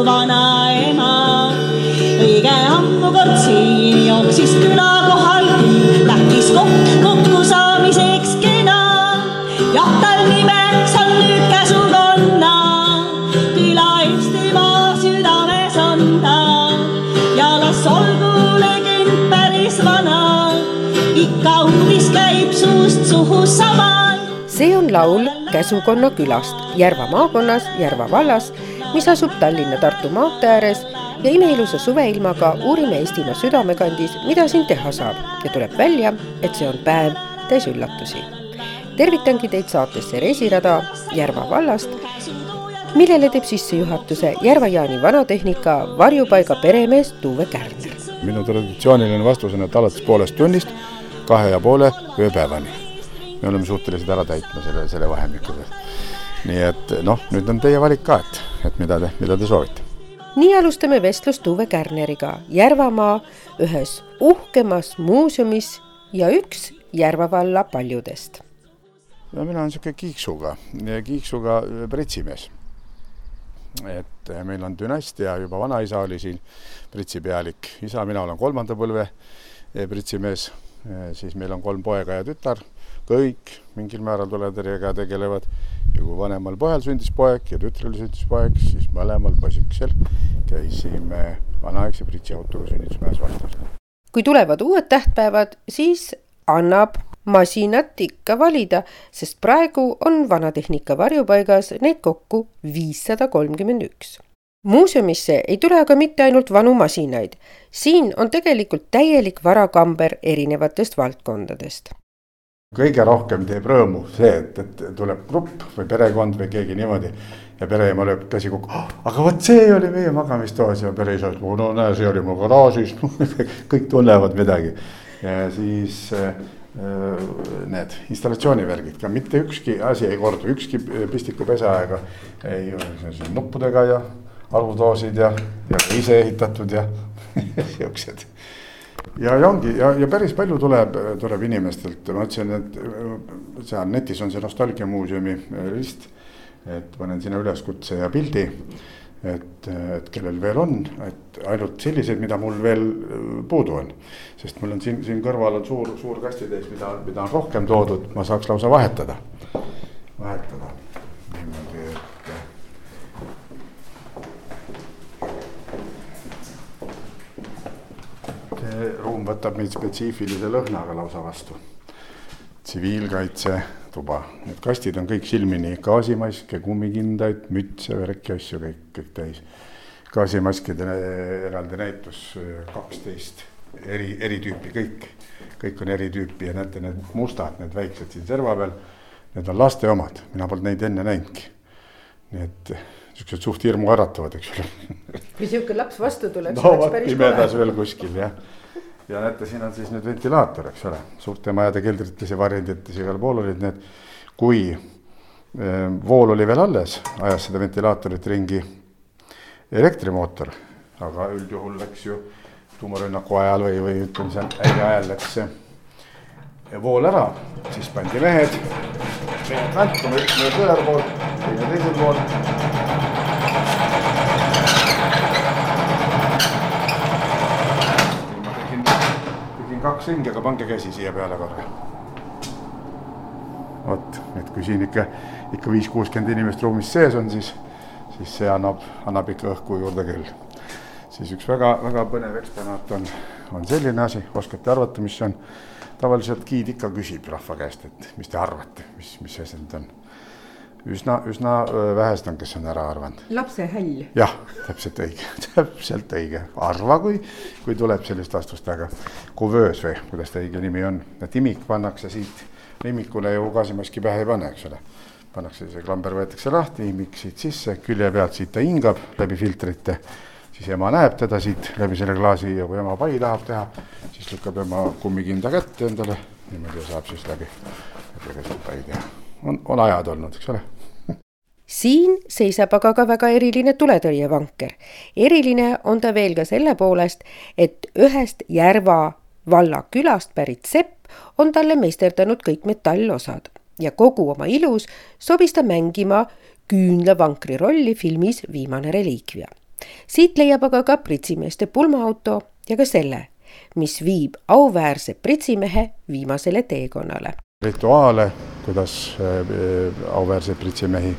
mu vanaema. õige ammu kord siin jooksis küla kohal. Lähtis kokk kokkusaamiseks kena. jah, tal nimeks on nüüd käsukonna, küla Eestimaa südames on ta. Ja las olgu legend päris vana, ikka uudis käib suust suhu sama see on laul Käsukonna külast. Järva maakonnas, Järva vallas, mis asub Tallinna-Tartu maantee ääres ja imeilusa suveilmaga uurime Eestimaa südamekandis, mida siin teha saab ja tuleb välja, et see on päev täis üllatusi. tervitangi teid saatesse Reisirada Järva vallast, millele teeb sissejuhatuse Järva-Jaani vanatehnika varjupaiga peremees Tuve Kärner. minu traditsiooniline vastus on, et alates poolest tunnist kahe ja poole ööpäevani me oleme suutelised ära täitma selle, selle vahemiku. Nii et noh, nüüd on teie valik ka, et, et mida te, mida te soovite. nii alustame vestlust Uwe Kärneriga Järvamaa ühes uhkemas muuseumis ja üks Järva valla paljudest. no mina olen niisugune kiiksuga, kiiksuga pretsimees. et meil on dünastia, juba vanaisa oli siin pretsipealik, isa, mina olen kolmanda põlve pretsimees, siis meil on kolm poega ja tütar kõik mingil määral tuletõrjega tegelevad ja kui vanemal pojal sündis poeg ja tütrel sündis poeg, siis mõlemal poisikesel käisime vanaaegse Pritsi autoga sünnitusmäes vastas. kui tulevad uued tähtpäevad, siis annab masinat ikka valida, sest praegu on vanatehnika varjupaigas neid kokku viissada kolmkümmend üks. Muuseumisse ei tule aga mitte ainult vanu masinaid, siin on tegelikult täielik varakamber erinevatest valdkondadest kõige rohkem teeb rõõmu see, et, et tuleb grupp või perekond või keegi niimoodi ja pereema lööb käsi kokku oh,. aga vot see oli meie magamistoas ja pereisa ütleb, no näe, see oli mu garaažis kõik tunnevad midagi. ja siis äh, need installatsioonivärgid ka mitte ükski asi ei kordu, ükski pistikupesa ega ei ole nuppudega ja arvutoosid ja, ja ise ehitatud ja siuksed ja, ja ongi ja, ja päris palju tuleb, tuleb inimestelt, ma ütlesin, et äh, seal netis on see Nostalgiamuuseumi list. et panen sinna üleskutse ja pildi, et, et kellel veel on, et ainult selliseid, mida mul veel äh, puudu on. sest mul on siin, siin kõrval on suur, suur kastitäis, mida, mida on rohkem toodud, ma saaks lausa vahetada, vahetada niimoodi, et ruum võtab meid spetsiifilise lõhnaga lausa vastu. tsiviilkaitsetuba, need kastid on kõik silmini gaasimaske, kummikindaid, mütse, värki asju kõik, kõik täis. gaasimaskide eraldi näitus kaksteist eri, eri tüüpi kõik, kõik on eri tüüpi ja näete, need mustad, need väiksed siin serva peal, need on laste omad, mina polnud neid enne näinudki. nii et niisugused suht hirmuäratavad, eks ole. kui niisugune laps vastu tuleb. no vot pimedas veel kuskil jah ja näete, siin on siis nüüd ventilaator, eks ole, suurte majade keldrites ja varjendites igal pool olid need. kui ehm, vool oli veel alles, ajas seda ventilaatorit ringi elektrimootor, aga üldjuhul läks ju tuumarünnaku ajal või, või ütleme seal häire ajal läks see vool ära, siis pandi mehed, mehed vältuma, üks mees ühel pool, teine teisel pool kaks ringi, aga pange käsi siia peale korra. vot, et kui siin ikka, ikka viis-kuuskümmend inimest ruumis sees on, siis, siis see annab, annab ikka õhku juurde küll. siis üks väga-väga põnev eksponaat on, on selline asi, oskate arvata, mis see on? tavaliselt giid ikka küsib rahva käest, et mis te arvate, mis, mis asi nüüd on. Üsna, üsna vähesed on, kes on ära arvanud. lapse häll. jah, täpselt õige täpselt õige, harva kui, kui tuleb sellist vastust, aga kuvöös või kuidas ta õige nimi on, et imik pannakse siit, imikule ju gaasimaski pähe ei pane, eks ole. pannakse see klamber võetakse lahti, imik siit sisse, külje pealt siit ta hingab läbi filtrite, siis ema näeb teda siit läbi selle klaasi ja kui ema pai tahab teha, siis lükkab ema kummikinda kätte endale, niimoodi saab siis läbi, läbi seda pai teha. On, on ajad olnud, eks ole siin seisab aga ka väga eriline tuletõrjevanker. eriline on ta veel ka selle poolest, et ühest Järva valla külast pärit sepp on talle meisterdanud kõik metallosad ja kogu oma ilus sobis ta mängima küünlavankri rolli filmis Viimane reliikvia. siit leiab aga ka pritsimeeste pulmaauto ja ka selle, mis viib auväärse pritsimehe viimasele teekonnale. rituaale, kuidas äh, auväärseid pritsimehi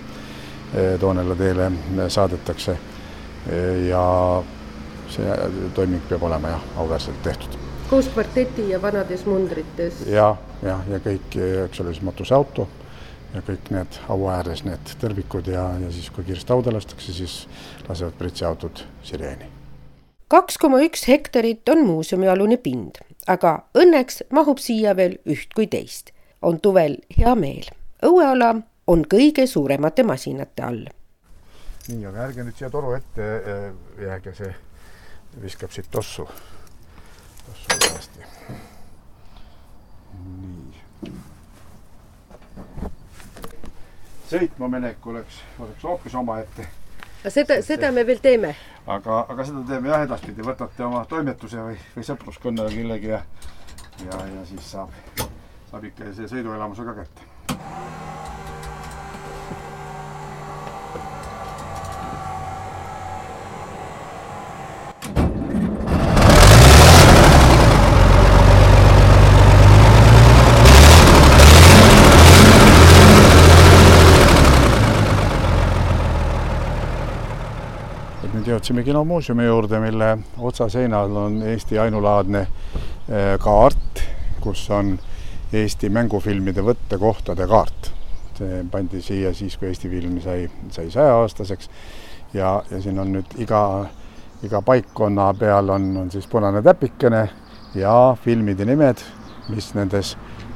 Toonela teele saadetakse. ja see toiming peab olema jah, auväärselt tehtud. koos kvarteti ja vanades mundrites. ja, jah, ja kõik, eks ole, siis matuseauto ja kõik need au ääres need tõrvikud ja, ja siis, kui kiiresti hauda lastakse, siis lasevad pritsiautod sireeni. kaks koma üks hektarit on muuseumialune pind, aga õnneks mahub siia veel üht kui teist. On Tuvel hea meel. õueala on kõige suuremate masinate all. nii, aga ärge nüüd siia toru ette äh, jääge, see viskab siit tossu, tossu valesti. nii. sõitma minek oleks, oleks hoopis omaette. seda, seda me veel teeme. aga, aga seda teeme jah edaspidi, võtate oma toimetuse või, või sõpruskonna kellegi ja, ja, ja siis saab, saab ikka see sõiduelamuse ka kätte. nüüd jõudsime kinomuuseumi juurde, mille otsaseinal on Eesti ainulaadne eh, kaart, kus on Eesti mängufilmide võttekohtade kaart. see pandi siia siis, kui Eesti film sai, sai saja-aastaseks ja, ja siin on nüüd iga, iga paikkonna peal on, on siis punane täpikene ja filmide nimed, mis nendes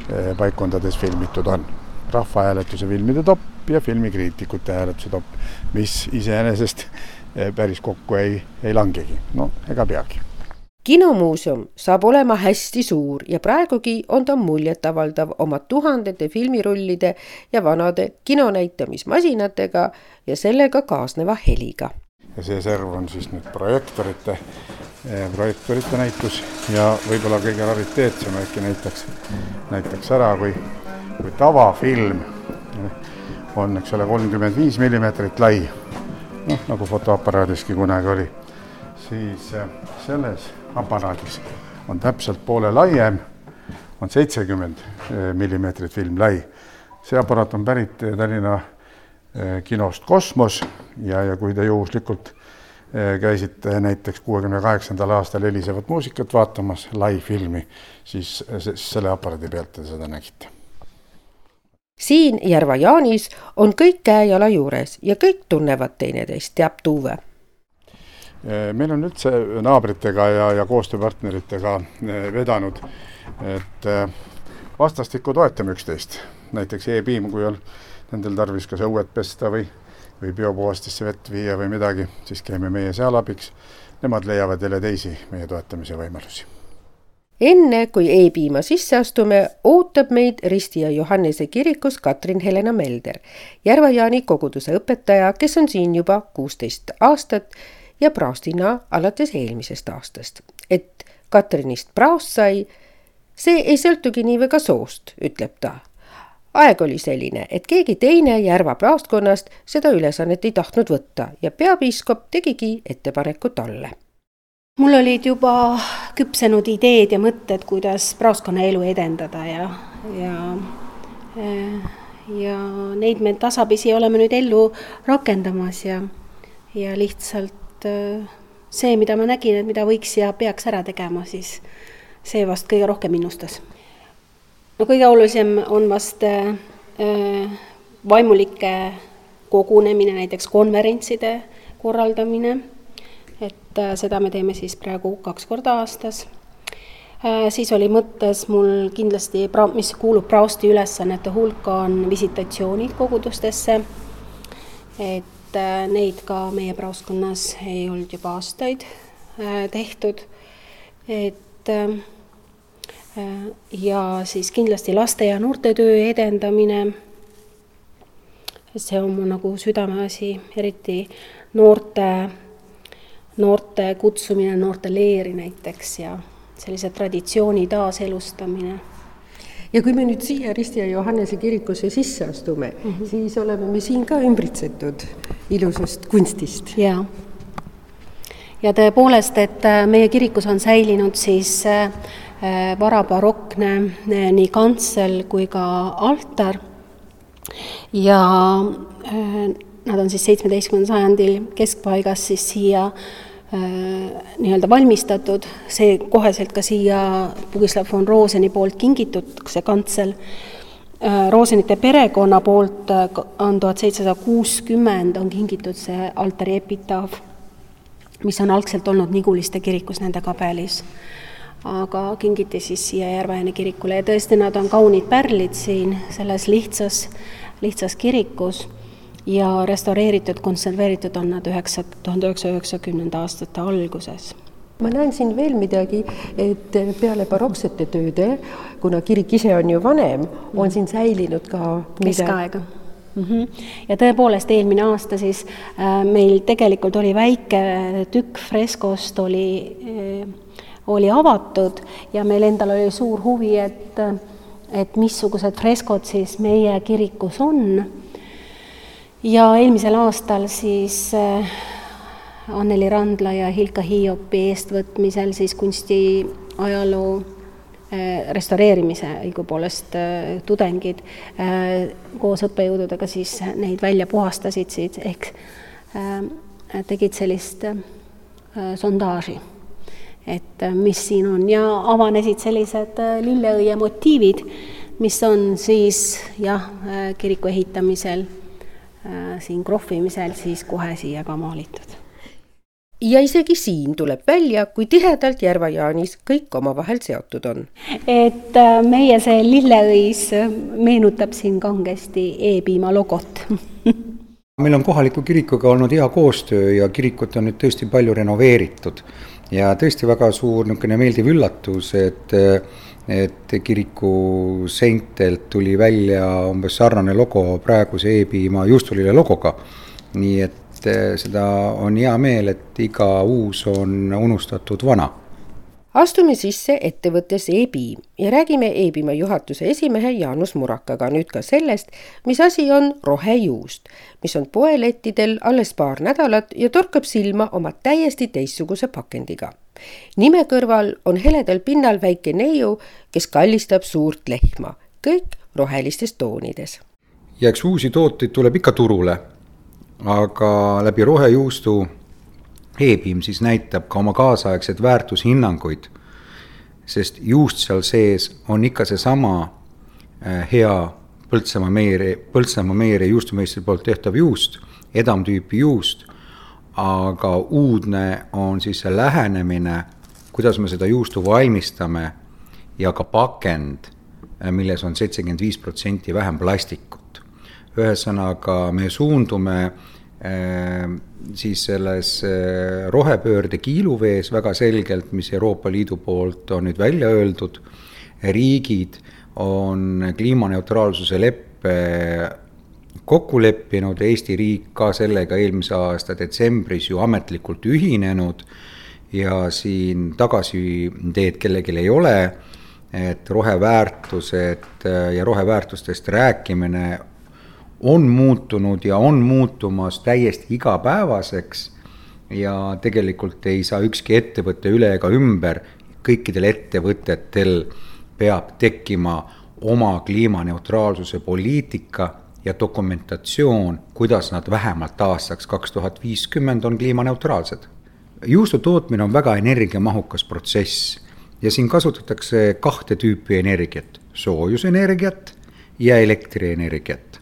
eh, paikkondades filmitud on. rahvahääletuse filmide topp ja filmikriitikute hääletuse topp, mis iseenesest eh, päris kokku ei, ei langegi, no ega peagi kinomuuseum saab olema hästi suur ja praegugi on ta muljetavaldav oma tuhandete filmirullide ja vanade kinonäitamismasinatega ja sellega kaasneva heliga. ja see serv on siis nüüd projektorite, projektorite näitus ja võib-olla kõige rariteetsem äkki näitaks, näitaks ära, kui, kui tavafilm on, eks ole, kolmkümmend viis millimeetrit lai, noh, nagu fotoaparaadiski kunagi oli, siis selles aparaadis on täpselt poole laiem, on seitsekümmend millimeetrit film lai. see aparaat on pärit Tallinna kinost Kosmos ja, ja kui te juhuslikult käisite näiteks kuuekümne kaheksandal aastal helisevat muusikat vaatamas, live-filmi, siis selle aparaadi pealt te seda nägite. siin Järva-Jaanis on kõik käe-jala juures ja kõik tunnevad teineteist, teab Tuuve meil on üldse naabritega ja, ja koostööpartneritega vedanud, et vastastikku toetame üksteist. näiteks E-piim, kui on nendel tarvis kas õued pesta või, või biopuhastisse vett viia või midagi, siis käime meie seal abiks. Nemad leiavad jälle teisi meie toetamise võimalusi. enne kui E-piima sisse astume, ootab meid Risti ja Johannese kirikus Katrin Helena Melder, Järva-Jaani koguduse õpetaja, kes on siin juba kuusteist aastat ja praostina alates eelmisest aastast. et Katrinist praost sai, see ei sõltugi nii väga soost, ütleb ta. aeg oli selline, et keegi teine Järva praostkonnast seda ülesannet ei tahtnud võtta ja peapiiskop tegigi ettepaneku talle mul olid juba küpsenud ideed ja mõtted, kuidas praostkonna elu edendada ja, ja ja neid me tasapisi oleme nüüd ellu rakendamas ja, ja lihtsalt see, mida ma nägin, et mida võiks ja peaks ära tegema, siis see vast kõige rohkem innustas. no kõige olulisem on vast vaimulike kogunemine, näiteks konverentside korraldamine, et äh, seda me teeme siis praegu kaks korda aastas Äh, siis oli mõttes mul kindlasti, mis kuulub praosti ülesannete hulka, on visitatsioonid kogudustesse. et äh, neid ka meie praoskonnas ei olnud juba aastaid äh, tehtud. et ja siis kindlasti laste ja noortetöö edendamine. see on mu nagu südameasi, eriti noorte, noorte kutsumine noorte leeri näiteks ja sellise traditsiooni taaselustamine ja kui me nüüd siia Risti ja Johannese kirikusse sisse astume mm, -hmm. siis oleme me siin ka ümbritsetud ilusast kunstist. jaa. ja tõepoolest, et äh, meie kirikus on säilinud siis äh, äh, varabarokne nii kantsel kui ka altar ja nad on siis seitsmeteistkümnendal sajandil keskpaigas siis siia Äh, nii-öelda valmistatud, see koheselt ka siia Pugislav von Roseni poolt kingitud, see kantsel. Äh, Rosenite perekonna poolt äh, on tuhat seitsesada kuuskümmend on kingitud see altari epitaaf, mis on algselt olnud Niguliste kirikus nende kabelis. aga kingiti siis siia Järve-Ääne kirikule ja tõesti, nad on kaunid pärlid siin selles lihtsas, lihtsas kirikus ja restaureeritud, konserveeritud on nad üheksa, tuhande üheksasaja üheksakümnenda aastate alguses ma näen siin veel midagi, et peale baroksete tööde, kuna kirik ise on ju vanem, on siin säilinud ka keskaega mm. -hmm. ja tõepoolest, eelmine aasta siis äh, meil tegelikult oli väike tükk freskost oli äh,, oli avatud ja meil endal oli suur huvi, et, et missugused freskod siis meie kirikus on ja eelmisel aastal siis äh, Anneli Randla ja Hilka Hiopi eestvõtmisel siis kunstiajaloo äh, restaureerimise õigupoolest äh, tudengid koos õppejõududega siis neid välja puhastasid siis ehk tegid sellist sondaaži, et mis siin on. Ja avanesid sellised lilleõie motiivid, mis on siis jah, kiriku ehitamisel siin krohvimisel siis kohe siia ka maalitud. ja isegi siin tuleb välja, kui tihedalt Järva-Jaanis kõik omavahel seotud on. et äh, meie see lilleõis meenutab siin kangesti E-piima logot meil on kohaliku kirikuga olnud hea koostöö ja kirikut on nüüd tõesti palju renoveeritud ja tõesti väga suur niisugune meeldiv üllatus, et et kiriku seintelt tuli välja umbes sarnane logo praeguse E-piima juustulille logoga. nii et eh, seda on hea meel, et iga uus on unustatud vana astume sisse ettevõttes E-piim ja räägime E-piima juhatuse esimehe Jaanus Murakaga nüüd ka sellest, mis asi on rohejuust, mis on poelettidel alles paar nädalat ja torkab silma oma täiesti teistsuguse pakendiga nime kõrval on heledal pinnal väike neiu, kes kallistab suurt lehma, kõik rohelistes toonides. ja eks uusi tooteid tuleb ikka turule, aga läbi rohejuustu E-piim siis näitab ka oma kaasaegseid väärtushinnanguid, sest juust seal sees on ikka seesama äh, hea Põltsamaa Meeri, Põltsamaa Meeri juustumeistri poolt tehtav juust, edamtüüpi juust aga uudne on siis see lähenemine, kuidas me seda juustu valmistame ja ka pakend, milles on seitsekümmend viis protsenti vähem plastikut. ühesõnaga, me suundume äh, siis selles äh, rohepöörde kiiluvees väga selgelt, mis Euroopa Liidu poolt on nüüd välja öeldud, riigid on kliimaneutraalsuse leppe kokku leppinud, Eesti riik ka sellega eelmise aasta detsembris ju ametlikult ühinenud ja siin tagasiteed kellelgi ei ole, et roheväärtused ja roheväärtustest rääkimine on muutunud ja on muutumas täiesti igapäevaseks ja tegelikult ei saa ükski ettevõte üle ega ümber, kõikidel ettevõtetel peab tekkima oma kliimaneutraalsuse poliitika ja dokumentatsioon, kuidas nad vähemalt aastaks kaks tuhat viiskümmend on kliimaneutraalsed. juustu tootmine on väga energiamahukas protsess ja siin kasutatakse kahte tüüpi energiat, soojusenergiat ja elektrienergiat.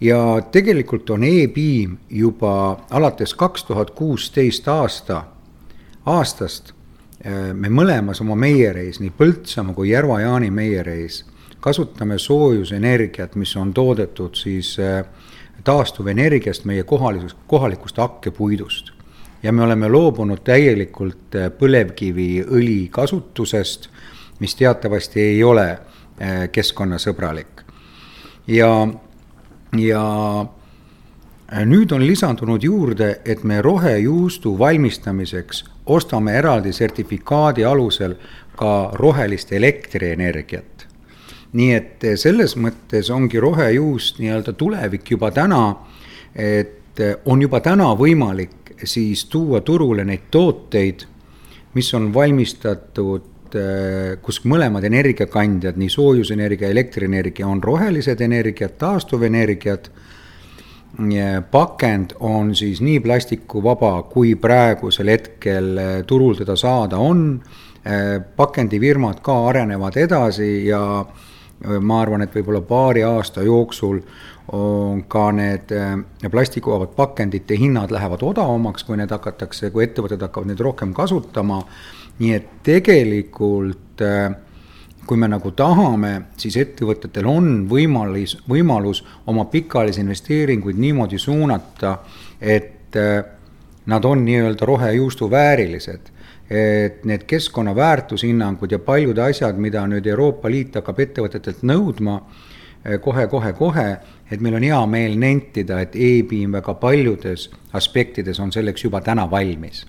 Ja tegelikult on e-piim juba alates kaks tuhat kuusteist aasta, aastast äh, me mõlemas oma meiereis, nii Põltsamaa kui Järva-Jaani meiereis, kasutame soojusenergiat, mis on toodetud siis äh, taastuvenergiast meie kohalikust, kohalikust hakkepuidust. ja me oleme loobunud täielikult äh, põlevkiviõli kasutusest, mis teatavasti ei ole keskkonnasõbralik. ja ja äh, nüüd on lisandunud juurde, et me rohejuustu valmistamiseks ostame eraldi sertifikaadi alusel ka rohelist elektrienergiat. nii et äh, selles mõttes ongi rohejuust nii-öelda tulevik juba täna, et äh, on juba täna võimalik siis tuua turule neid tooteid, mis on valmistatud kus mõlemad energiakandjad, nii soojusenergia, elektrienergia on rohelised energiad, taastuvenergiad. pakend on siis nii plastikuvaba, kui praegusel hetkel turul teda saada on. pakendifirmad ka arenevad edasi ja ma arvan, et võib-olla paari aasta jooksul on ka need plastikuvabad pakendite hinnad lähevad odavamaks, kui need hakatakse, kui ettevõtted hakkavad neid rohkem kasutama nii et tegelikult äh, kui me nagu tahame, siis ettevõtetel on võimalus, võimalus oma pikaajalisi investeeringuid niimoodi suunata, et äh, nad on nii-öelda rohejuustu väärilised. et need keskkonna väärtushinnangud ja paljud asjad, mida nüüd Euroopa Liit hakkab ettevõtetelt nõudma kohe-kohe-kohe, äh, et meil on hea meel nentida, et e-piim väga paljudes aspektides on selleks juba täna valmis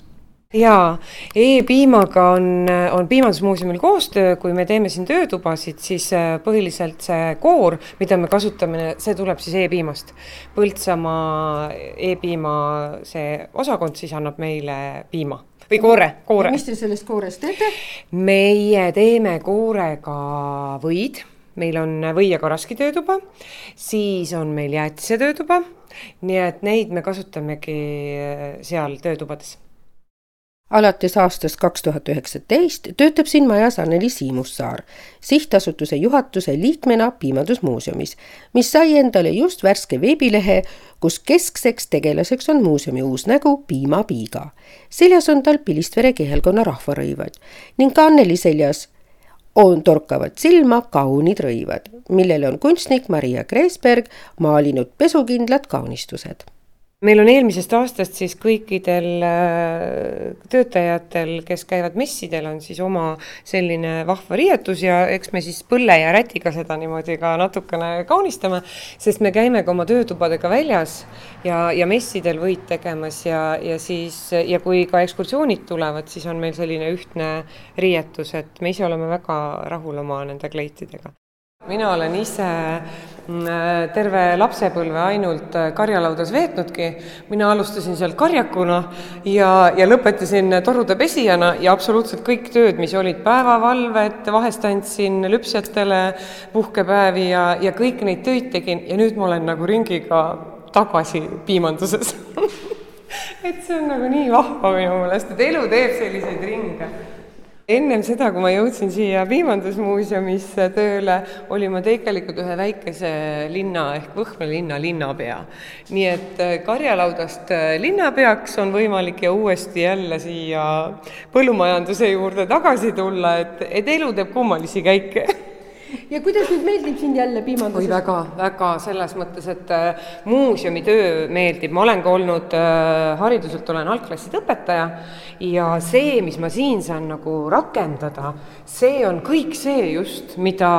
jaa, E-piimaga on, on Piimandusmuuseumil koostöö, kui me teeme siin töötubasid, siis äh, põhiliselt see koor, mida me kasutame, see tuleb siis E-piimast. Põltsamaa E-piima see osakond siis annab meile piima või koore, koore. mis te sellest koorest teete? meie teeme koorega võid, meil on või- ja karaski töötuba, siis on meil jäätise töötuba, nii et neid me kasutamegi äh, seal töötubades alates aastast kaks tuhat üheksateist töötab siin majas Anneli Siimussaar, sihtasutuse juhatuse liikmena Piimandusmuuseumis, mis sai endale just värske veebilehe, kus keskseks tegelaseks on muuseumi uus nägu Piima Piiga. seljas on tal Pilistvere kihelkonna rahvarõivad ning ka Anneli seljas on, torkavad silma kaunid rõivad, millele on kunstnik Maria Kreesberg maalinud pesukindlad kaunistused meil on eelmisest aastast siis kõikidel äh, töötajatel, kes käivad messidel, on siis oma selline vahva riietus ja eks me siis põlle ja rätiga seda niimoodi ka natukene kaunistame, sest me käime ka oma töötubadega väljas ja, ja messidel võid tegemas ja, ja siis ja kui ka ekskursioonid tulevad, siis on meil selline ühtne riietus, et me ise oleme väga rahul oma nende kleitidega mina olen ise mm, terve lapsepõlve ainult äh, karjalaudas veetnudki. mina alustasin seal karjakuna ja, ja lõpetasin torude pesijana ja absoluutselt kõik tööd, mis olid päevavalved, vahest andsin lüpsjatele puhkepäevi ja, ja kõik neid töid tegin. Ja nüüd ma olen nagu ringiga tagasi piimanduses. Et see on nagu nii vahva minu meelest, et elu teeb selliseid ringe ennem seda, kui ma jõudsin siia Piimandusmuuseumisse tööle, olin ma tegelikult ühe väikese linna ehk Võhma linna linnapea. nii et äh, karjalaudast äh, linnapeaks on võimalik ja uuesti jälle siia põllumajanduse juurde tagasi tulla, et, et elu teeb kummalisi käike ja kuidas nüüd meeldib siin jälle piimanduses? oi väga, väga selles mõttes, et äh, muuseumi töö meeldib, ma olen ka olnud äh,, hariduselt olen algklasside õpetaja ja see, mis ma siin saan nagu rakendada, see on kõik see just, mida,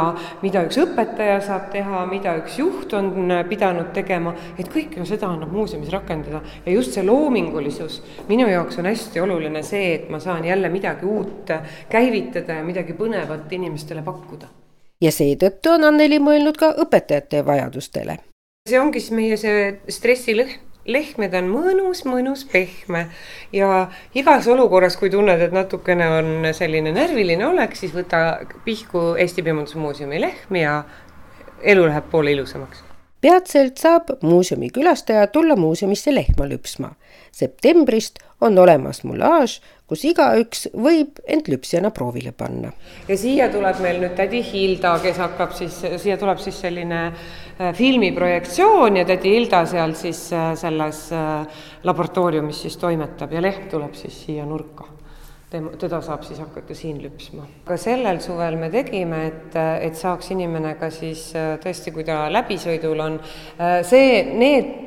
mida üks õpetaja saab teha, mida üks juht on pidanud tegema, et kõike seda annab muuseumis rakendada. Ja just see loomingulisus. Minu jaoks on hästi oluline see, et ma saan jälle midagi uut käivitada ja midagi põnevat inimestele pakkuda ja seetõttu on Anneli mõelnud ka õpetajate vajadustele. see ongi siis meie see stressilõhn lehm, ta on mõnus, mõnus, pehme ja igas olukorras, kui tunned, et natukene on selline närviline olek, siis võta pihku Eesti Piimandusmuuseumi lehm ja elu läheb poole ilusamaks peatselt saab muuseumi külastaja tulla muuseumisse lehma lüpsma. septembrist on olemas mulaaž, kus igaüks võib end lüpsjana proovile panna. ja siia tuleb meil nüüd tädi Hilda, kes hakkab siis, siia tuleb siis selline äh, filmiprojektsioon ja tädi Hilda seal siis äh, selles laboratooriumis siis toimetab ja lehm tuleb siis siia nurka tema, teda saab siis hakata siin lüpsma. ka sellel suvel me tegime, et, et saaks inimene ka siis tõesti, kui ta läbisõidul on, see, need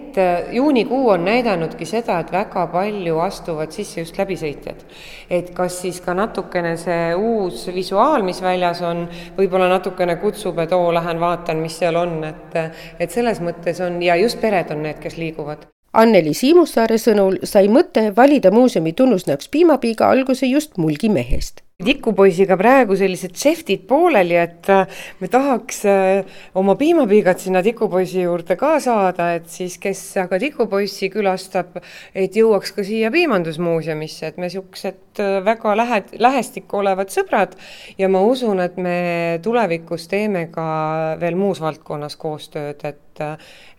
juunikuu on näidanudki seda, et väga palju astuvad sisse just läbisõitjad. et kas siis ka natukene see uus visuaal, mis väljas on, võib-olla natukene kutsub, et oo, lähen vaatan, mis seal on, et et selles mõttes on ja just pered on need, kes liiguvad. Anneli Siimussaare sõnul sai mõte valida muuseumi tunnusnäoks piimapiiga alguse just mulgimehest tikupoisiga praegu sellised šeftid pooleli, et äh, me tahaks äh, oma piimapiigad sinna tikupoisi juurde ka saada, et siis, kes aga tikupoissi külastab, et jõuaks ka siia piimandusmuuseumisse, et me niisugused äh, väga lähe-, lähestikku olevad sõbrad. Ja ma usun, et me tulevikus teeme ka veel muus valdkonnas koostööd, et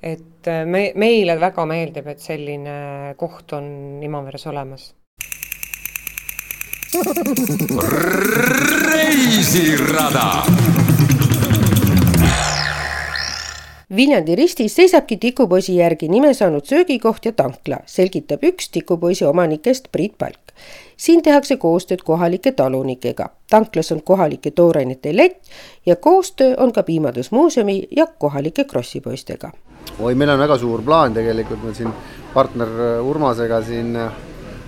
et me, meile väga meeldib, et selline koht on Imaveres olemas reisirada. Viljandi ristis seisabki tikupoisi järgi nime saanud söögikoht ja tankla, selgitab üks tikupoisi omanikest Priit Palk. siin tehakse koostööd kohalike talunikega, tanklas on kohalike toorainete lett ja koostöö on ka Piimandusmuuseumi ja kohalike krossipoistega. oi, meil on väga suur plaan tegelikult, meil siin partner Urmasega siin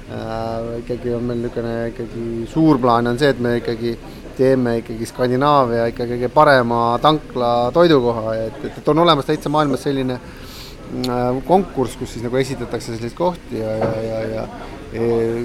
ikkagi on meil niisugune ikkagi suur plaan on see, et me ikkagi teeme ikkagi Skandinaavia ikka kõige parema tankla toidukoha, et, et, et on olemas täitsa maailmas selline äh, konkurss, kus siis nagu esitatakse selliseid kohti ja, ja, ja, ja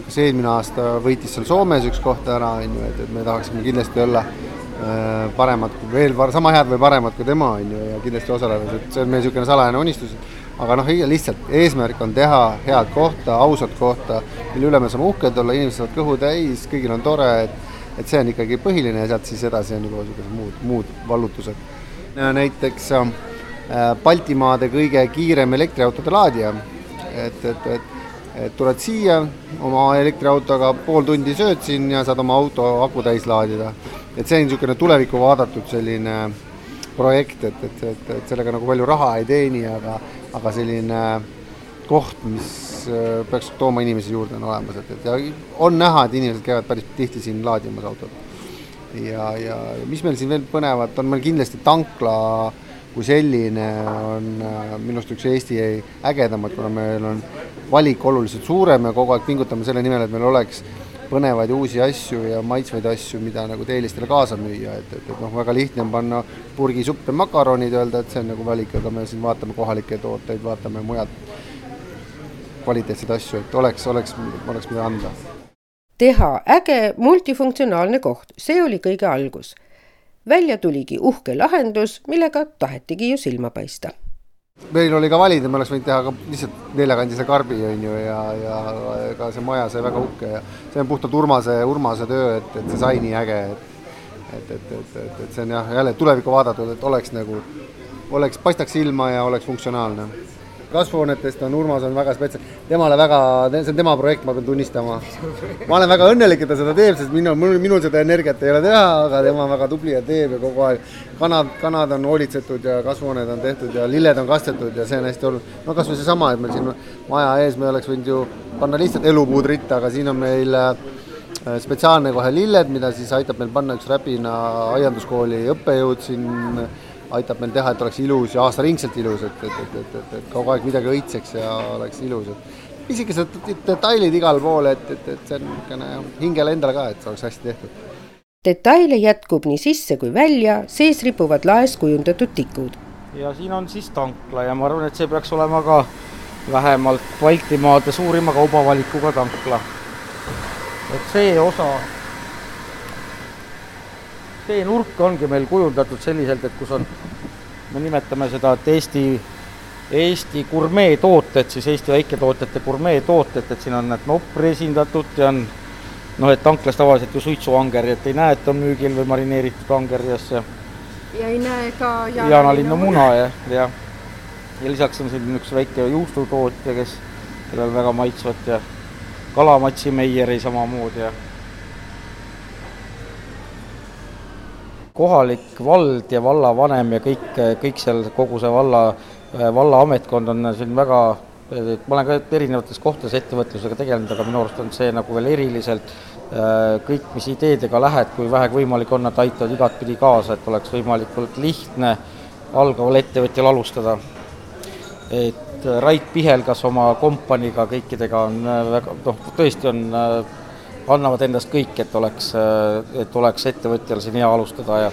kas eelmine aasta võitis seal Soomes üks koht ära, on ju, et, et me tahaksime kindlasti olla äh, paremad, veel sama head või paremad kui tema, on ju, ja kindlasti osaleda, et see on meie niisugune salajane unistus aga noh, lihtsalt eesmärk on teha head kohta, ausat kohta, mille üle me saame uhked olla, inimesed saavad kõhu täis, kõigil on tore, et et see on ikkagi põhiline ja sealt siis edasi on juba niisugused muud, muud vallutused. näiteks äh, Baltimaade kõige kiirem elektriautode laadija, et, et, et et tuled siia oma elektriautoga, pool tundi sööd siin ja saad oma auto aku täis laadida. et see on niisugune tulevikku vaadatud selline projekt, et, et, et, et sellega nagu palju raha ei teeni, aga aga selline koht, mis äh, peaks tooma inimesi juurde, on olemas, et, et ja on näha, et inimesed käivad päris tihti siin laadimas autot. ja, ja mis meil siin veel põnevat on, meil kindlasti tankla kui selline on äh, minu arust üks Eesti ägedamaid, kuna meil on valik oluliselt suurem ja kogu aeg pingutame selle nimel, et meil oleks põnevaid uusi asju ja maitsvaid asju, mida nagu teelistele kaasa müüa, et, et, et noh, väga lihtne on panna purgisuppe makaronid, öelda, et see on nagu valik, aga me siin vaatame kohalikke tooteid, vaatame mujalt kvaliteetseid asju, et oleks, oleks, oleks mida anda. teha äge multifunktsionaalne koht, see oli kõige algus. välja tuligi uhke lahendus, millega tahetigi ju silma paista meil oli ka valida, me oleks võinud teha ka lihtsalt neljakandise karbi, on ju, ja, ja ega see maja sai väga uhke ja see on puhtalt Urmase, Urmase töö, et, et see sai nii äge, et et, et, et, et, et see on jah, jälle tulevikku vaadatud, et oleks nagu, oleks, paistaks silma ja oleks funktsionaalne kasvuhoonetest on Urmas on väga spetsia-, temale väga, see on tema projekt, ma pean tunnistama. ma olen väga õnnelik, et ta seda teeb, sest minul, minul, minul seda energiat ei ole teha, aga tema on väga tubli ja teeb ja kogu aeg kanad, kanad on hoolitsetud ja kasvuhooned on tehtud ja lilled on kastetud ja see on hästi oluline. no kas või seesama, et meil siin maja ees me oleks võinud ju panna lihtsalt elupuud ritta, aga siin on meil äh, spetsiaalne kohe lilled, mida siis aitab meil panna üks Räpina aianduskooli õppejõud siin aitab meil teha, et oleks ilus ja aastaringselt ilus, et, et, et, et, et, et kogu aeg midagi õitseks ja oleks ilus, et pisikesed detailid igal pool, et, et, et see on niisugune hingele endale ka, et see oleks hästi tehtud. detaile jätkub nii sisse kui välja, sees ripuvad laes kujundatud tikud. ja siin on siis tankla ja ma arvan, et see peaks olema ka vähemalt Baltimaade suurima kaubavalikuga tankla. et see osa see nurk ongi meil kujundatud selliselt, et kus on, me nimetame seda, et Eesti, Eesti gurmeetooted, siis Eesti väiketootjate gurmeetooted, et siin on need Nopri esindatud ja on noh, et tanklas tavaliselt ju suitsuangerjat ei näe, et on müügil või marineeritud angerjas ja ja ei näe ka jaanalinnu muna ja, jah. ja lisaks on siin üks väike juustutootja, kes, kellel väga maitsvat ja Kalamatsi Meieri samamoodi ja kohalik vald ja vallavanem ja kõik, kõik seal, kogu see valla, valla ametkond on siin väga, ma olen ka erinevates kohtades ettevõtlusega tegelenud, aga minu arust on see nagu veel eriliselt kõik, mis ideedega lähed, kui vähegi võimalik on, nad aitavad igatpidi kaasa, et oleks võimalikult lihtne algaval ettevõtjal alustada. et Rait Pihelgas oma kompaniiga kõikidega on väga, noh, tõesti on annavad endast kõik, et oleks, et oleks ettevõtjal siin hea alustada ja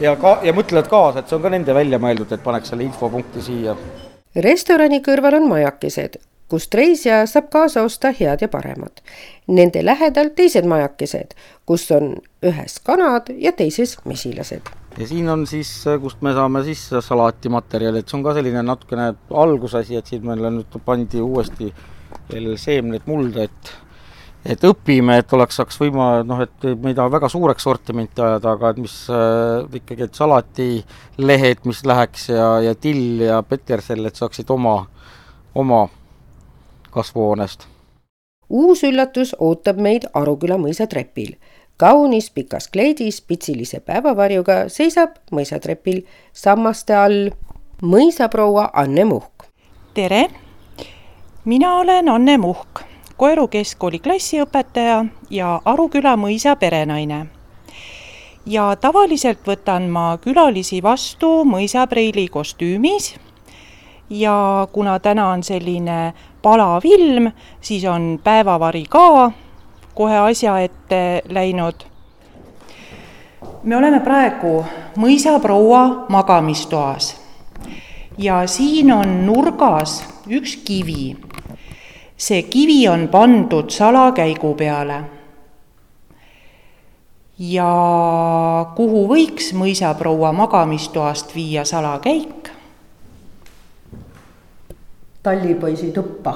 ja ka, ja mõtlevad kaasa, et see on ka nende välja mõeldud, et paneks selle infopunkti siia. restorani kõrval on majakesed, kust reisija saab kaasa osta head ja paremat. Nende lähedal teised majakesed, kus on ühes kanad ja teises mesilased. ja siin on siis, kust me saame siis salaatimaterjali, et see on ka selline natukene algusasi, et siin meile nüüd pandi uuesti veel seemned mulda, et et õpime, et oleks, saaks võima-, noh, et me ei taha väga suureks sortimenti ajada, aga et mis äh, ikkagi, et salatilehed, mis läheks ja, ja till ja petersell, et saaksid oma, oma kasvuhoonest. uus üllatus ootab meid Aruküla mõisatrepil. kaunis pikas kleidis pitsilise päevavarjuga seisab mõisatrepil sammaste all mõisaproua Anne Muhk. tere, mina olen Anne Muhk Koeru keskkooli klassiõpetaja ja Aruküla mõisa perenaine. ja tavaliselt võtan ma külalisi vastu mõisapreili kostüümis ja kuna täna on selline palav ilm, siis on päevavari ka kohe asja ette läinud. me oleme praegu mõisaproua magamistoas ja siin on nurgas üks kivi see kivi on pandud salakäigu peale. ja kuhu võiks mõisaproua magamistoast viia salakäik? tallipoisi tuppa.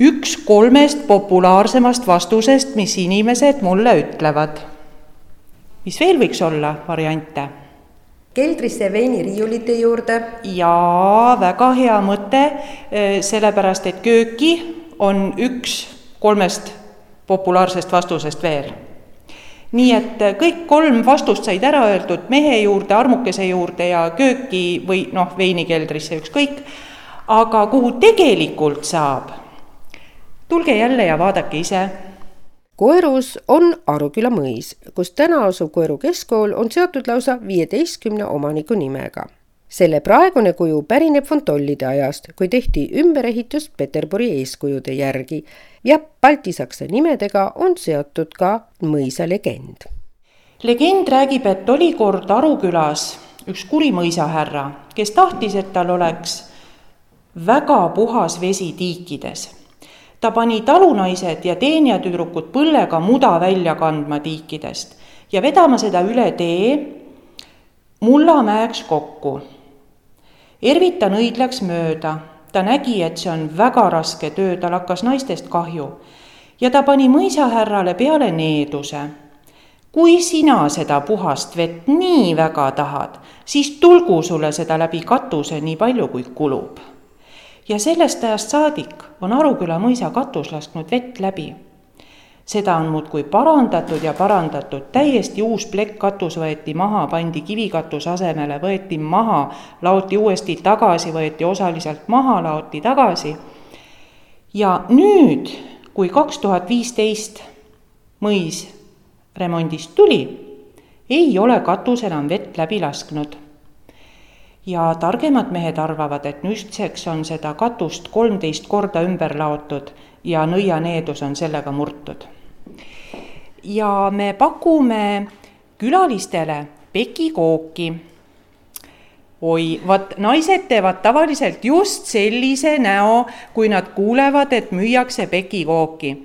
üks kolmest populaarsemast vastusest, mis inimesed mulle ütlevad. mis veel võiks olla variante? Keldrisse veiniriiulite juurde. jaa, väga hea mõte, sellepärast et kööki on üks kolmest populaarsest vastusest veel. nii et kõik kolm vastust said ära öeldud mehe juurde, armukese juurde ja kööki või noh, veinikeldrisse, ükskõik, aga kuhu tegelikult saab, tulge jälle ja vaadake ise Koerus on Aruküla mõis, kus täna asuv Koeru keskkool on seotud lausa viieteistkümne omaniku nimega. selle praegune kuju pärineb Fontollide ajast, kui tehti ümberehitus Peterburi eeskujude järgi ja baltisaksa nimedega on seotud ka mõisa legend. legend räägib, et oli kord Arukülas üks kuri mõisahärra, kes tahtis, et tal oleks väga puhas vesi tiikides ta pani talunaised ja teenijatüdrukud põllega muda välja kandma tiikidest ja vedama seda üle tee Mullamäeks kokku. Ervita nõid läks mööda, ta nägi, et see on väga raske töö, tal hakkas naistest kahju ja ta pani mõisahärrale peale needuse. kui sina seda puhast vett nii väga tahad, siis tulgu sulle seda läbi katuse nii palju, kui kulub ja sellest ajast saadik on Aruküla mõisa katus lasknud vett läbi. seda on muudkui parandatud ja parandatud, täiesti uus plekkkatus võeti maha, pandi kivikatuse asemele, võeti maha, laoti uuesti tagasi, võeti osaliselt maha, laoti tagasi. ja nüüd, kui kaks tuhat viisteist mõis remondist tuli, ei ole katus enam vett läbi lasknud ja targemad mehed arvavad, et nüüdseks on seda katust kolmteist korda ümber laotud ja nõianeedus on sellega murtud. ja me pakume külalistele pekikooki. oi, vaat naised teevad tavaliselt just sellise näo, kui nad kuulevad, et müüakse pekikooki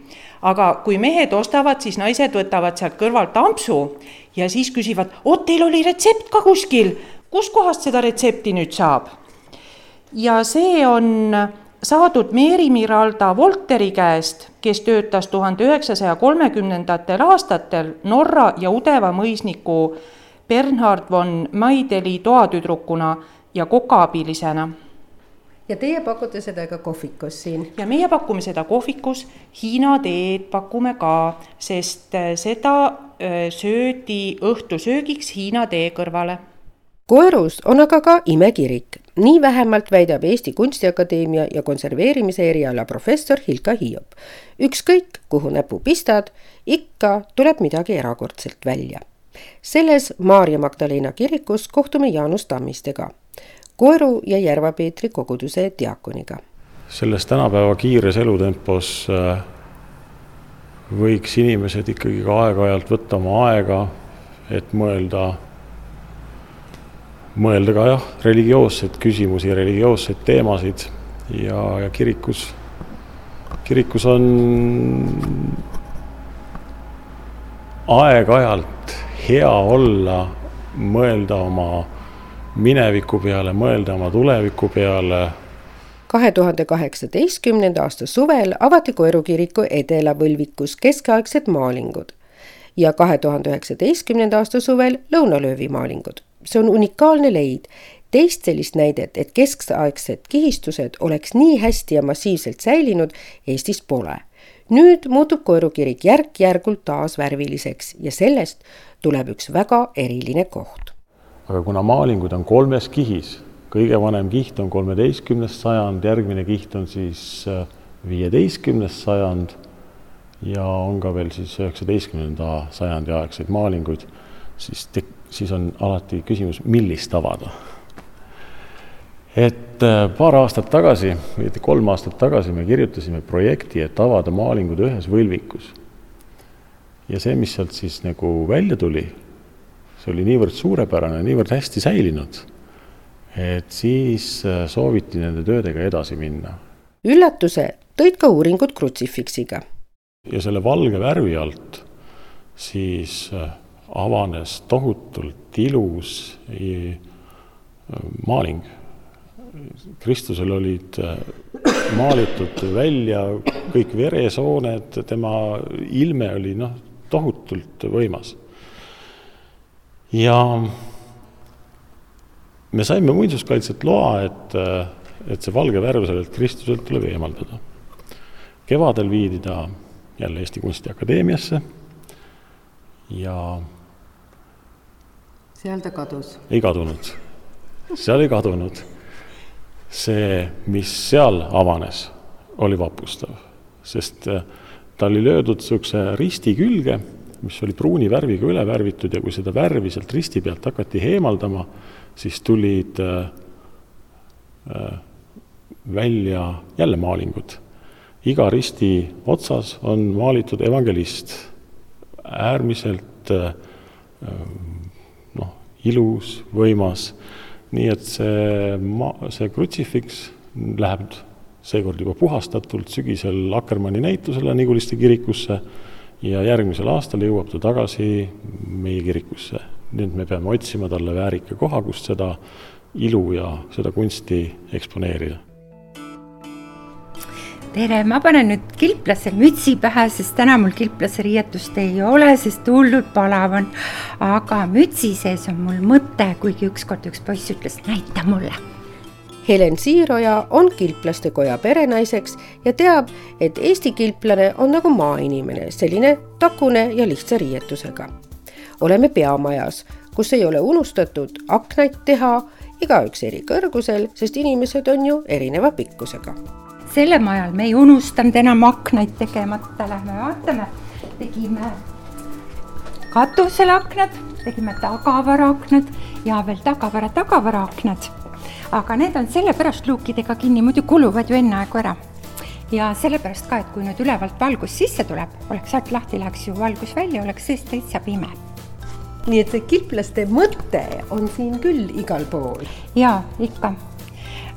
aga kui mehed ostavad, siis naised võtavad sealt kõrvalt ampsu ja siis küsivad, oot, teil oli retsept ka kuskil kuskohast seda retsepti nüüd saab? ja see on saadud Meeri Miralda Volteri käest, kes töötas tuhande üheksasaja kolmekümnendatel aastatel Norra ja Udeva mõisniku Bernhard von Maideli toatüdrukuna ja kokaabilisena. ja teie pakute seda ka kohvikus siin? ja meie pakume seda kohvikus, Hiina teed pakume ka, sest seda öö, söödi õhtusöögiks Hiina tee kõrvale koerus on aga ka imekirik, nii vähemalt väidab Eesti Kunstiakadeemia ja konserveerimise eriala professor Hilka Hiiop. ükskõik, kuhu näpu pistad, ikka tuleb midagi erakordselt välja. selles Maarja Magdalena kirikus kohtume Jaanus Tammistega, Koeru ja Järva-Peetri koguduse diakoniga. selles tänapäeva kiires elutempos äh, võiks inimesed ikkagi ka aeg-ajalt võtta oma aega, et mõelda mõelda ka jah, religioosseid küsimusi, religioosseid teemasid. Ja, ja kirikus, kirikus on aeg-ajalt hea olla, mõelda oma mineviku peale, mõelda oma tuleviku peale. kahe tuhande kaheksateistkümnenda aasta suvel avati Koeru kiriku Edela-Võlvikus keskaegsed maalingud ja kahe tuhande üheksateistkümnenda aasta suvel lõunalöövi maalingud see on unikaalne leid. teist sellist näidet, et keskaegsed kihistused oleks nii hästi ja massiivselt säilinud, Eestis pole. nüüd muutub Koeru kirik järk-järgult taas värviliseks ja sellest tuleb üks väga eriline koht. aga kuna maalingud on kolmes kihis, kõige vanem kiht on kolmeteistkümnes sajand, järgmine kiht on siis äh, viieteistkümnes sajand ja on ka veel siis üheksateistkümnenda sajandi aegseid maalinguid, siis tek-, siis on alati küsimus, millist avada. et äh, paar aastat tagasi, õieti kolm aastat tagasi me kirjutasime projekti, et avada maalingud ühes võlvikus. ja see, mis sealt siis nagu välja tuli, see oli niivõrd suurepärane, niivõrd hästi säilinud, et siis äh, sooviti nende töödega edasi minna. üllatuse tõid ka uuringud krutsifiksiga. ja selle valge värvi alt siis äh, avanes tohutult ilus maaling. Kristusel olid äh, maalitud välja kõik veresooned, tema ilme oli noh, tohutult võimas. ja me saime muinsuskaitselt loa, et, äh, et see valge värv sellelt Kristuselt tuleb eemaldada. kevadel viidi ta jälle Eesti Kunstiakadeemiasse ja seal ta kadus? ei kadunud, seal ei kadunud. see, mis seal avanes, oli vapustav, sest äh, ta oli löödud niisuguse risti külge, mis oli pruuni värviga üle värvitud ja kui seda värvi sealt risti pealt hakati eemaldama, siis tulid äh, äh, välja jälle maalingud. iga risti otsas on maalitud evangelist, äärmiselt ilus, võimas. nii et see ma-, see krutsifiks läheb seekord juba puhastatult sügisel Akkermanni näitusele Niguliste kirikusse ja järgmisel aastal jõuab ta tagasi meie kirikusse. et me peame otsima talle väärika koha, kust seda ilu ja seda kunsti eksponeerida tere, ma panen nüüd kilplase mütsi pähe, sest täna mul kilplase riietust ei ole, sest hullult palav on. aga mütsi sees on mul mõte, kuigi ükskord üks poiss ütles, näita mulle. Helen Siiroja on kilplaste koja perenaiseks ja teab, et Eesti kilplane on nagu maainimene, selline takune ja lihtsa riietusega. oleme peamajas, kus ei ole unustatud aknaid teha, igaüks eri kõrgusel, sest inimesed on ju erineva pikkusega selle majal me ei unustanud enam aknaid tegemata, lähme vaatame, tegime katusele aknad, tegime tagavaraaknad ja veel tagavara tagavaraaknad. aga need on sellepärast luukidega kinni, muidu kuluvad ju enneaegu ära. ja sellepärast ka, et kui nüüd ülevalt valgus sisse tuleb, oleks sealt lahti, läheks ju valgus välja, oleks seest täitsa pime nii et see kilplaste mõte on siin küll igal pool. jaa, ikka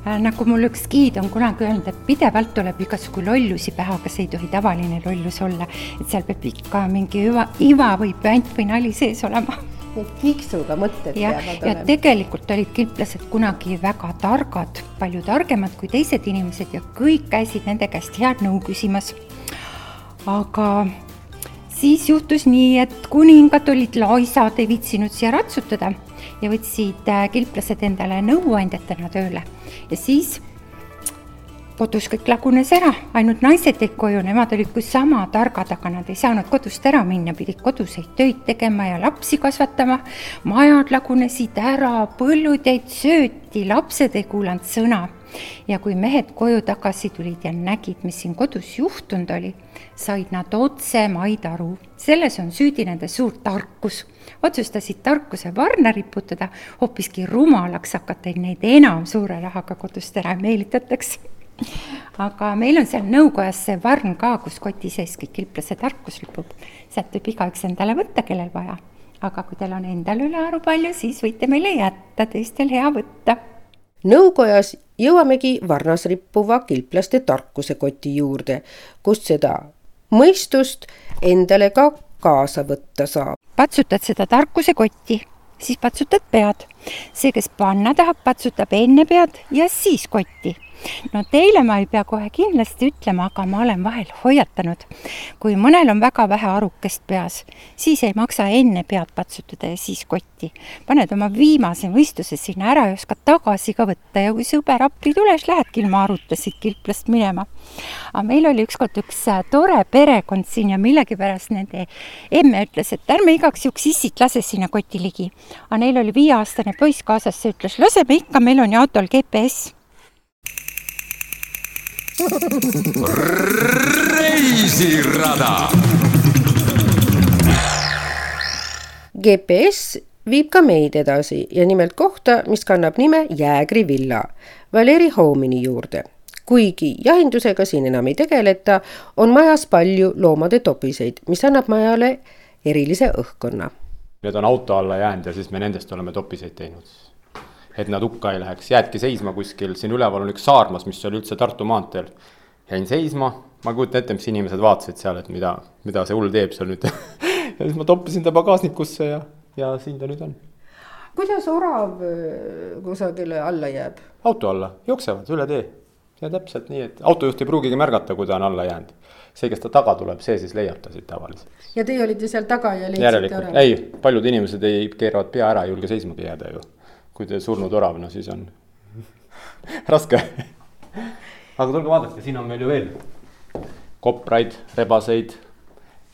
nagu mul üks giid on kunagi öelnud, et pidevalt tuleb igasugu lollusi pähe, aga see ei tohi tavaline lollus olla. et seal peab ikka mingi iva, iva või püant või nali sees olema. Need kiksuga mõtted ja, peavad olema. tegelikult olid kilplased kunagi väga targad, palju targemad kui teised inimesed ja kõik käisid nende käest head nõu küsimas. aga siis juhtus nii, et kuningad olid laisad, ei viitsinud siia ratsutada ja võtsid äh, kilplased endale nõuandjatena tööle ja siis kodus kõik lagunes ära, ainult naised jäid koju, nemad olid kui sama targad, aga nad ei saanud kodust ära minna, pidid koduseid töid tegema ja lapsi kasvatama. majad lagunesid ära, põllud jäid sööti, lapsed ei kuulanud sõna ja kui mehed koju tagasi tulid ja nägid, mis siin kodus juhtunud oli, said nad otse maid aru. selles on süüdi nende suur tarkus. otsustasid tarkuse varna riputada, hoopiski rumalaks hakata, et neid enam suure rahaga kodust ära meelitataks aga meil on seal nõukojas see varn ka, kus koti sees kõik kilplase tarkus ripub. sealt võib igaüks endale võtta, kellel vaja. aga kui teil on endal ülearu palju, siis võite meile jätta, teistel hea võtta. Nõukojas jõuamegi varnas rippuva kilplaste tarkusekoti juurde, kust seda mõistust endale ka kaasa võtta saab. patsutad seda tarkusekotti, siis patsutad pead. see, kes panna tahab, patsutab enne pead ja siis kotti no teile ma ei pea kohe kindlasti ütlema, aga ma olen vahel hoiatanud. kui mõnel on väga vähe arukest peas, siis ei maksa enne pead patsutada ja siis kotti. paned oma viimase mõistuse sinna ära ja oskad tagasi ka võtta ja kui sõber appi tules, lähedki ilma aruta siit kilplast minema. aga meil oli ükskord üks äh, tore perekond siin ja millegipärast nende emme ütles, et ärme igaks juhuks issit lase sinna koti ligi. aga neil oli viieaastane poiss kaasas, see ütles, laseme ikka, meil on ju autol GPS reisirada. GPS viib ka meid edasi ja nimelt kohta, mis kannab nime Jäägri villa, Valeri Homini juurde. kuigi jahindusega siin enam ei tegeleta, on majas palju loomade topiseid, mis annab majale erilise õhkkonna. Need on auto alla jäänud ja siis me nendest oleme topiseid teinud et nad hukka ei läheks, jäädki seisma kuskil, siin üleval on üks saarmas, mis oli üldse Tartu maanteel. jäin seisma, ma kujutan ette, mis inimesed vaatasid seal, et mida, mida see hull teeb seal nüüd ja siis ma toppisin ta pagasnikusse ja, ja siin ta nüüd on. kuidas orav äh, kusagile alla jääb? auto alla, jooksevad üle tee ja täpselt nii, et autojuht ei pruugigi märgata, kui ta on alla jäänud. see, kes ta taga tuleb, see siis leiab ta siit tavaliselt. ja teie olite seal taga ja leidsite järelikult, ei, paljud inimesed ei, keeravad pea ära, ei julge seismagi jääda ju kui te surnud orav, no siis on raske. aga tulge vaadake, siin on meil ju veel kopraid, rebaseid,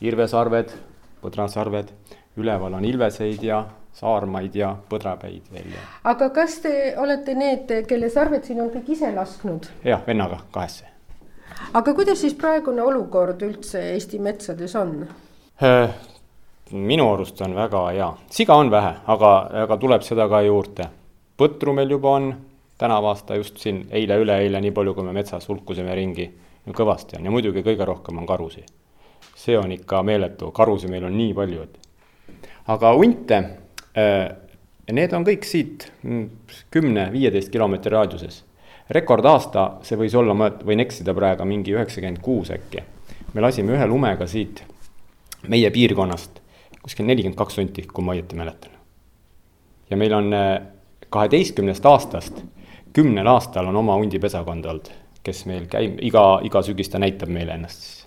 irvesarved, põdrasarved, üleval on ilveseid ja saarmaid ja põdrapäid veel aga kas te olete need, kelle sarved siin on kõik ise lasknud? jah, vennaga kahesse. aga kuidas siis praegune olukord üldse Eesti metsades on? Äh, minu arust on väga hea, siga on vähe, aga, aga tuleb seda ka juurde. Põtru meil juba on, tänavu aasta just siin eile-üleeile, nii palju, kui me metsas hulkusime ringi, kõvasti on ja muidugi kõige rohkem on karusi. see on ikka meeletu, karusi meil on nii palju, et. aga hunte, äh, need on kõik siit kümne-viieteist kilomeetri raadiuses. rekordaasta, see võis olla, ma võin eksida praegu, mingi üheksakümmend kuus äkki. me lasime ühe lumega siit meie piirkonnast kuskil nelikümmend kaks hunti, kui ma õieti mäletan. ja meil on äh, kaheteistkümnest aastast, kümnel aastal on oma hundipesakond olnud, kes meil käib, iga, iga sügis ta näitab meile ennast siis.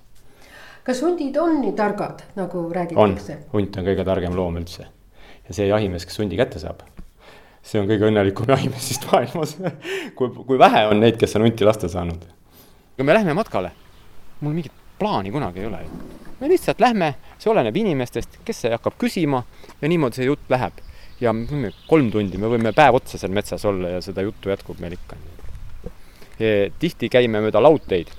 kas hundid on nii targad, nagu räägitakse? on, hunt on kõige targem loom üldse. ja see jahimees, kes hundi kätte saab, see on kõige õnnelikum jahimees vist maailmas kui, kui vähe on neid, kes on hunti lasta saanud. kui me lähme matkale, mul mingit plaani kunagi ei ole ju me lihtsalt lähme, see oleneb inimestest, kes see hakkab küsima ja niimoodi see jutt läheb. Ja kolm tundi, me võime päev otsa seal metsas olla ja seda juttu jätkub meil ikka. tihti käime mööda laudteid.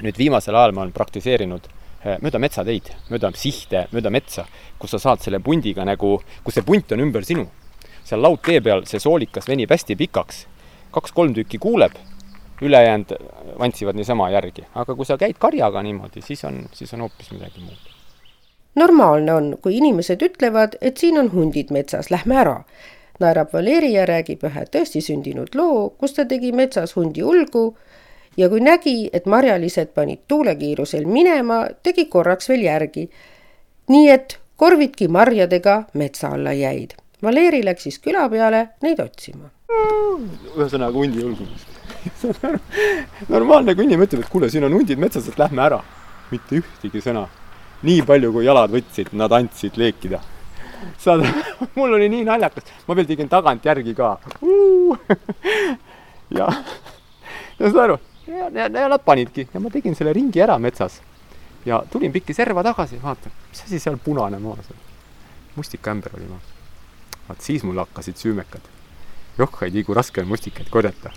nüüd viimasel ajal ma olen praktiseerinud eh, mööda metsateid, mööda sihte, mööda metsa, kus sa saad selle pundiga nagu, kus see punt on ümber sinu. seal laudtee peal see soolikas venib hästi pikaks, kaks-kolm tükki kuuleb ülejäänud vantsivad niisama järgi, aga kui sa käid karjaga niimoodi, siis on, siis on hoopis midagi muud. Normaalne on, kui inimesed ütlevad, et siin on hundid metsas, lähme ära. naerab Valeri ja räägib ühe tõesti sündinud loo, kus ta tegi metsas hundi ulgu ja kui nägi, et marjalised panid tuulekiirusel minema, tegi korraks veel järgi. nii et korvidki marjadega metsa alla jäid. Valeri läks siis küla peale neid otsima. ühesõnaga hundi ulgumist normaalne, kui inimene ütleb, et kuule, siin on hundid metsas, et lähme ära. mitte ühtegi sõna. Nii palju, kui jalad võtsid, nad andsid leekida. saad, mul oli nii naljakas, ma veel tegin tagantjärgi ka. ja, ja saad aru, ja, ja, ja nad panidki ja ma tegin selle ringi ära metsas. ja tulin pikki serva tagasi, vaatan, mis asi seal punane maas on. mustikaämber oli maas. vaat siis mul hakkasid süümekad. johhaid hiigu raske on mustikaid korjata.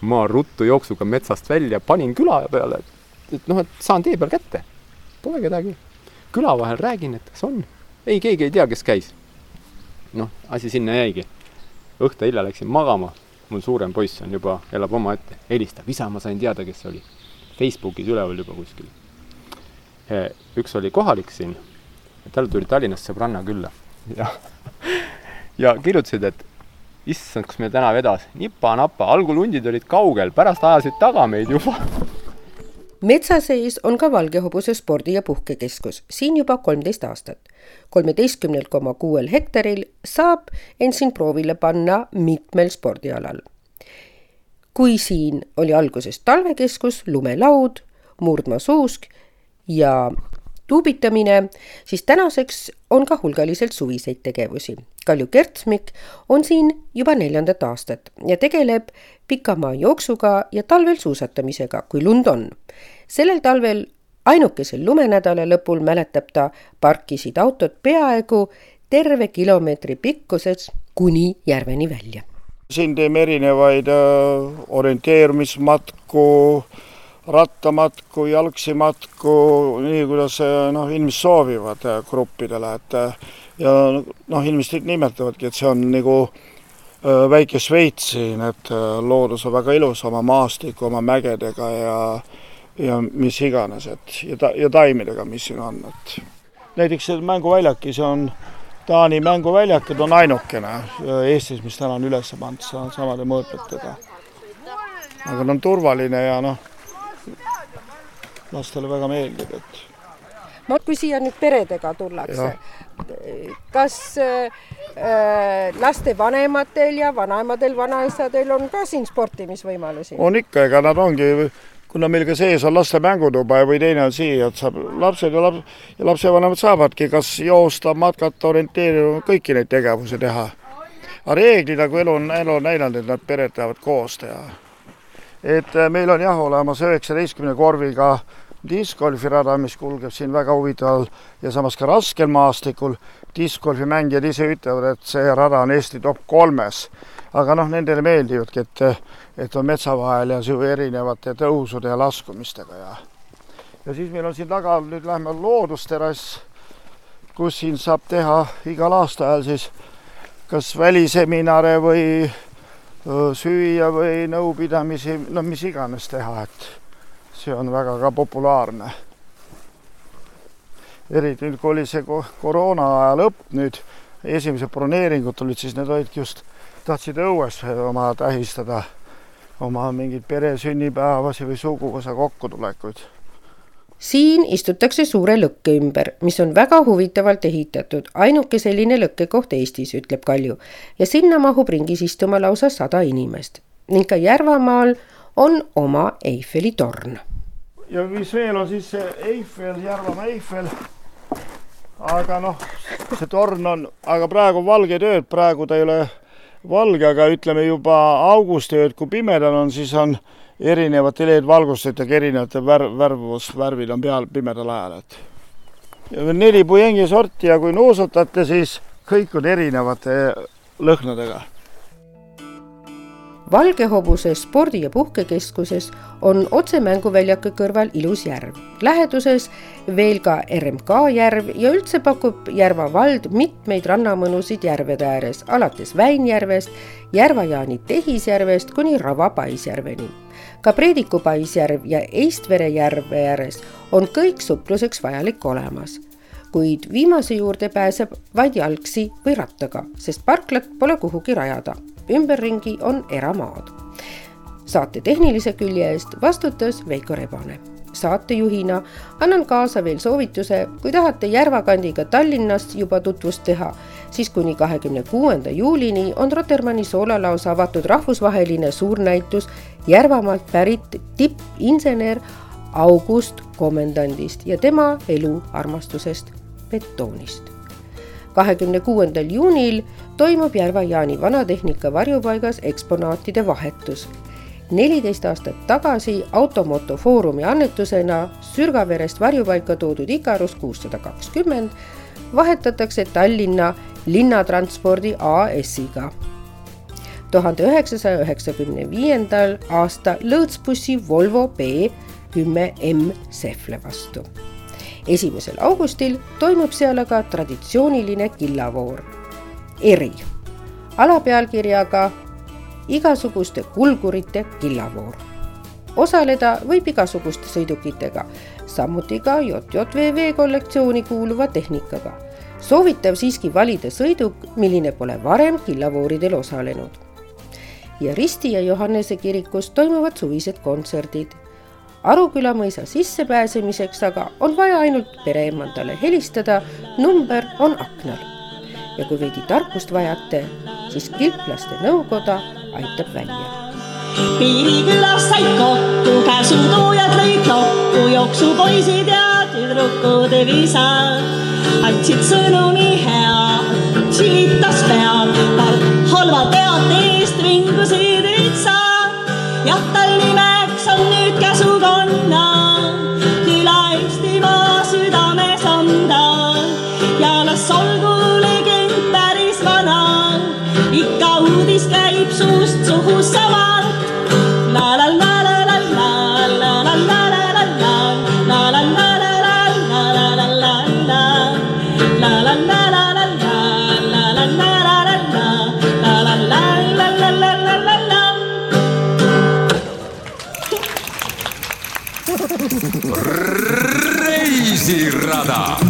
ma ruttu jooksuga metsast välja, panin küla peale, et noh, et saan tee peal kätte. Pole kedagi. küla vahel räägin, et kas on. ei, keegi ei tea, kes käis. noh, asi sinna jäigi. õhtu hilja läksin magama mul suurem poiss on juba, elab omaette, helistab, isa, ma sain teada, kes oli. Facebookis üleval juba kuskil. üks oli kohalik siin, tal tuli Tallinnast sõbranna külla ja, ja kirjutasid, et issand, kus meil täna vedas, nipa-napa, algul hundid olid kaugel, pärast ajasid taga meid juba metsa sees on ka Valgehobuse spordi- ja puhkekeskus, siin juba kolmteist aastat. kolmeteistkümnel koma kuuel hektaril saab end siin proovile panna mitmel spordialal. kui siin oli alguses talvekeskus, lumelaud, murdmaasuusk ja tuubitamine, siis tänaseks on ka hulgaliselt suviseid tegevusi. Kalju Kertsmik on siin juba neljandat aastat ja tegeleb pikamaa jooksuga ja talvel suusatamisega, kui lund on. Sellel talvel ainukesel lumenädala lõpul mäletab ta, parkisid autod peaaegu terve kilomeetri pikkuses kuni järveni välja. siin teeme erinevaid äh, orienteerumismatku, rattamatku, jalgsi matku, nii kuidas äh, noh, inimesed soovivad äh, gruppidele, et ja noh, inimesed nimetavadki, et see on nagu väike Šveits siin, et loodus on väga ilus oma maastiku, oma mägedega ja ja mis iganes, et ja ta-, ja taimedega, mis siin on, et näiteks see mänguväljak, see on Taani mänguväljak ja ta on ainukene Eestis, mis täna on üles pandud samade mõõtmetega. aga ta on turvaline ja noh, lastele väga meeldib, et no kui siia nüüd peredega tullakse, kas äh, lastevanematel ja vanaemadel, vanaisadel on ka siin sportimisvõimalusi? on ikka, ega nad ongi, kuna meil ka sees on laste mängutuba või teine on siia, et saab lapsed ja laps, ja lapsevanemad saavadki kas joosta, matkata, orienteerida, kõiki neid tegevusi teha. aga reeglid, nagu elu on, elu on näidanud, et nad pered peavad koos teha. et äh, meil on jah olemas üheksateistkümne korviga äh, discgolfirada, mis kulgeb siin väga huvitaval ja samas ka raskel maastikul. discgolfi mängijad ise ütlevad, et see rada on Eesti top kolmes. Aga noh, nendele meeldivadki, et, et on metsa vahel ja erinevate tõusude ja laskumistega ja ja siis meil on siin taga, nüüd lähme loodusterrass, kus siin saab teha igal aastaajal siis kas väliseminare või süüa või nõupidamisi, no mis iganes teha, et see on väga ka populaarne. eriti nüüd, kui oli see koroona aja lõpp nüüd, esimesed broneeringud tulid, siis need olidki just, tahtsid õues oma tähistada oma mingeid pere sünnipäevasi või suguvõsa kokkutulekuid siin istutakse suure lõkke ümber, mis on väga huvitavalt ehitatud, ainuke selline lõkkekoht Eestis, ütleb Kalju. ja sinna mahub ringis istuma lausa sada inimest ning ka Järvamaal on oma Eiffeli torn. ja mis veel on siis see Eiffel, Järvamaa Eiffel. aga noh, see torn on, aga praegu on valged ööd, praegu ta ei ole valge, aga ütleme juba augustiööd, kui pimedad on, siis on erinevate LED-valgustajatega erinevate värv, värvusvärvid on peal pimedal ajal, et. neli pujengi sorti ja kui nuusutate, siis kõik on erinevate lõhnadega Valgehobuse spordi- ja puhkekeskuses on otsemänguväljaku kõrval ilus järv. läheduses veel ka RMK järv ja üldse pakub Järva vald mitmeid rannamõnusid järvede ääres, alates Väinjärvest, Järva-Jaani tehisjärvest kuni Rava paisjärveni. ka Preediku paisjärv ja Eistvere järve ääres on kõik supluseks vajalik olemas kuid viimase juurde pääseb vaid jalgsi või rattaga, sest parklat pole kuhugi rajada ümberringi on eramaad. saate tehnilise külje eest vastutas Veiko Rebane. saatejuhina annan kaasa veel soovituse, kui tahate Järvakandiga Tallinnast juba tutvust teha, siis kuni kahekümne kuuenda juulini on Rotermanni soolalaos avatud rahvusvaheline suurnäitus Järvamaalt pärit tippinsener August Komendandist ja tema eluarmastusest betoonist kahekümne kuuendal juunil toimub Järva-Jaani vanatehnika varjupaigas eksponaatide vahetus. neliteist aastat tagasi Automoto Foorumi annetusena Sürgaverest varjupaika toodud Ikarus kuussada kakskümmend vahetatakse Tallinna Linnatranspordi AS-iga. tuhande üheksasaja üheksakümne viiendal aasta lõõtsbussi Volvo B kümme M Sehvle vastu. Esimesel augustil toimub seal aga traditsiooniline killavoor. eri, alapealkirjaga igasuguste kulgurite killavoor. osaleda võib igasuguste sõidukitega, samuti ka JJVV kollektsiooni kuuluva tehnikaga. soovitav siiski valida sõiduk, milline pole varem killavooridel osalenud. ja Risti ja Johannese kirikus toimuvad suvised kontserdid. Aruküla mõisa sissepääsemiseks aga on vaja ainult pereemandale helistada, number on aknal. ja kui veidi tarkust vajate, siis kilplaste nõukoda aitab välja. piirikülas said kokku, käsutoojad lõid lokku, jooksupoisid ja tüdrukud visad. andsid sõnumi hea, silitas pead, halva teate eest vingusid ritsad. jah, tal tonight. Reisirada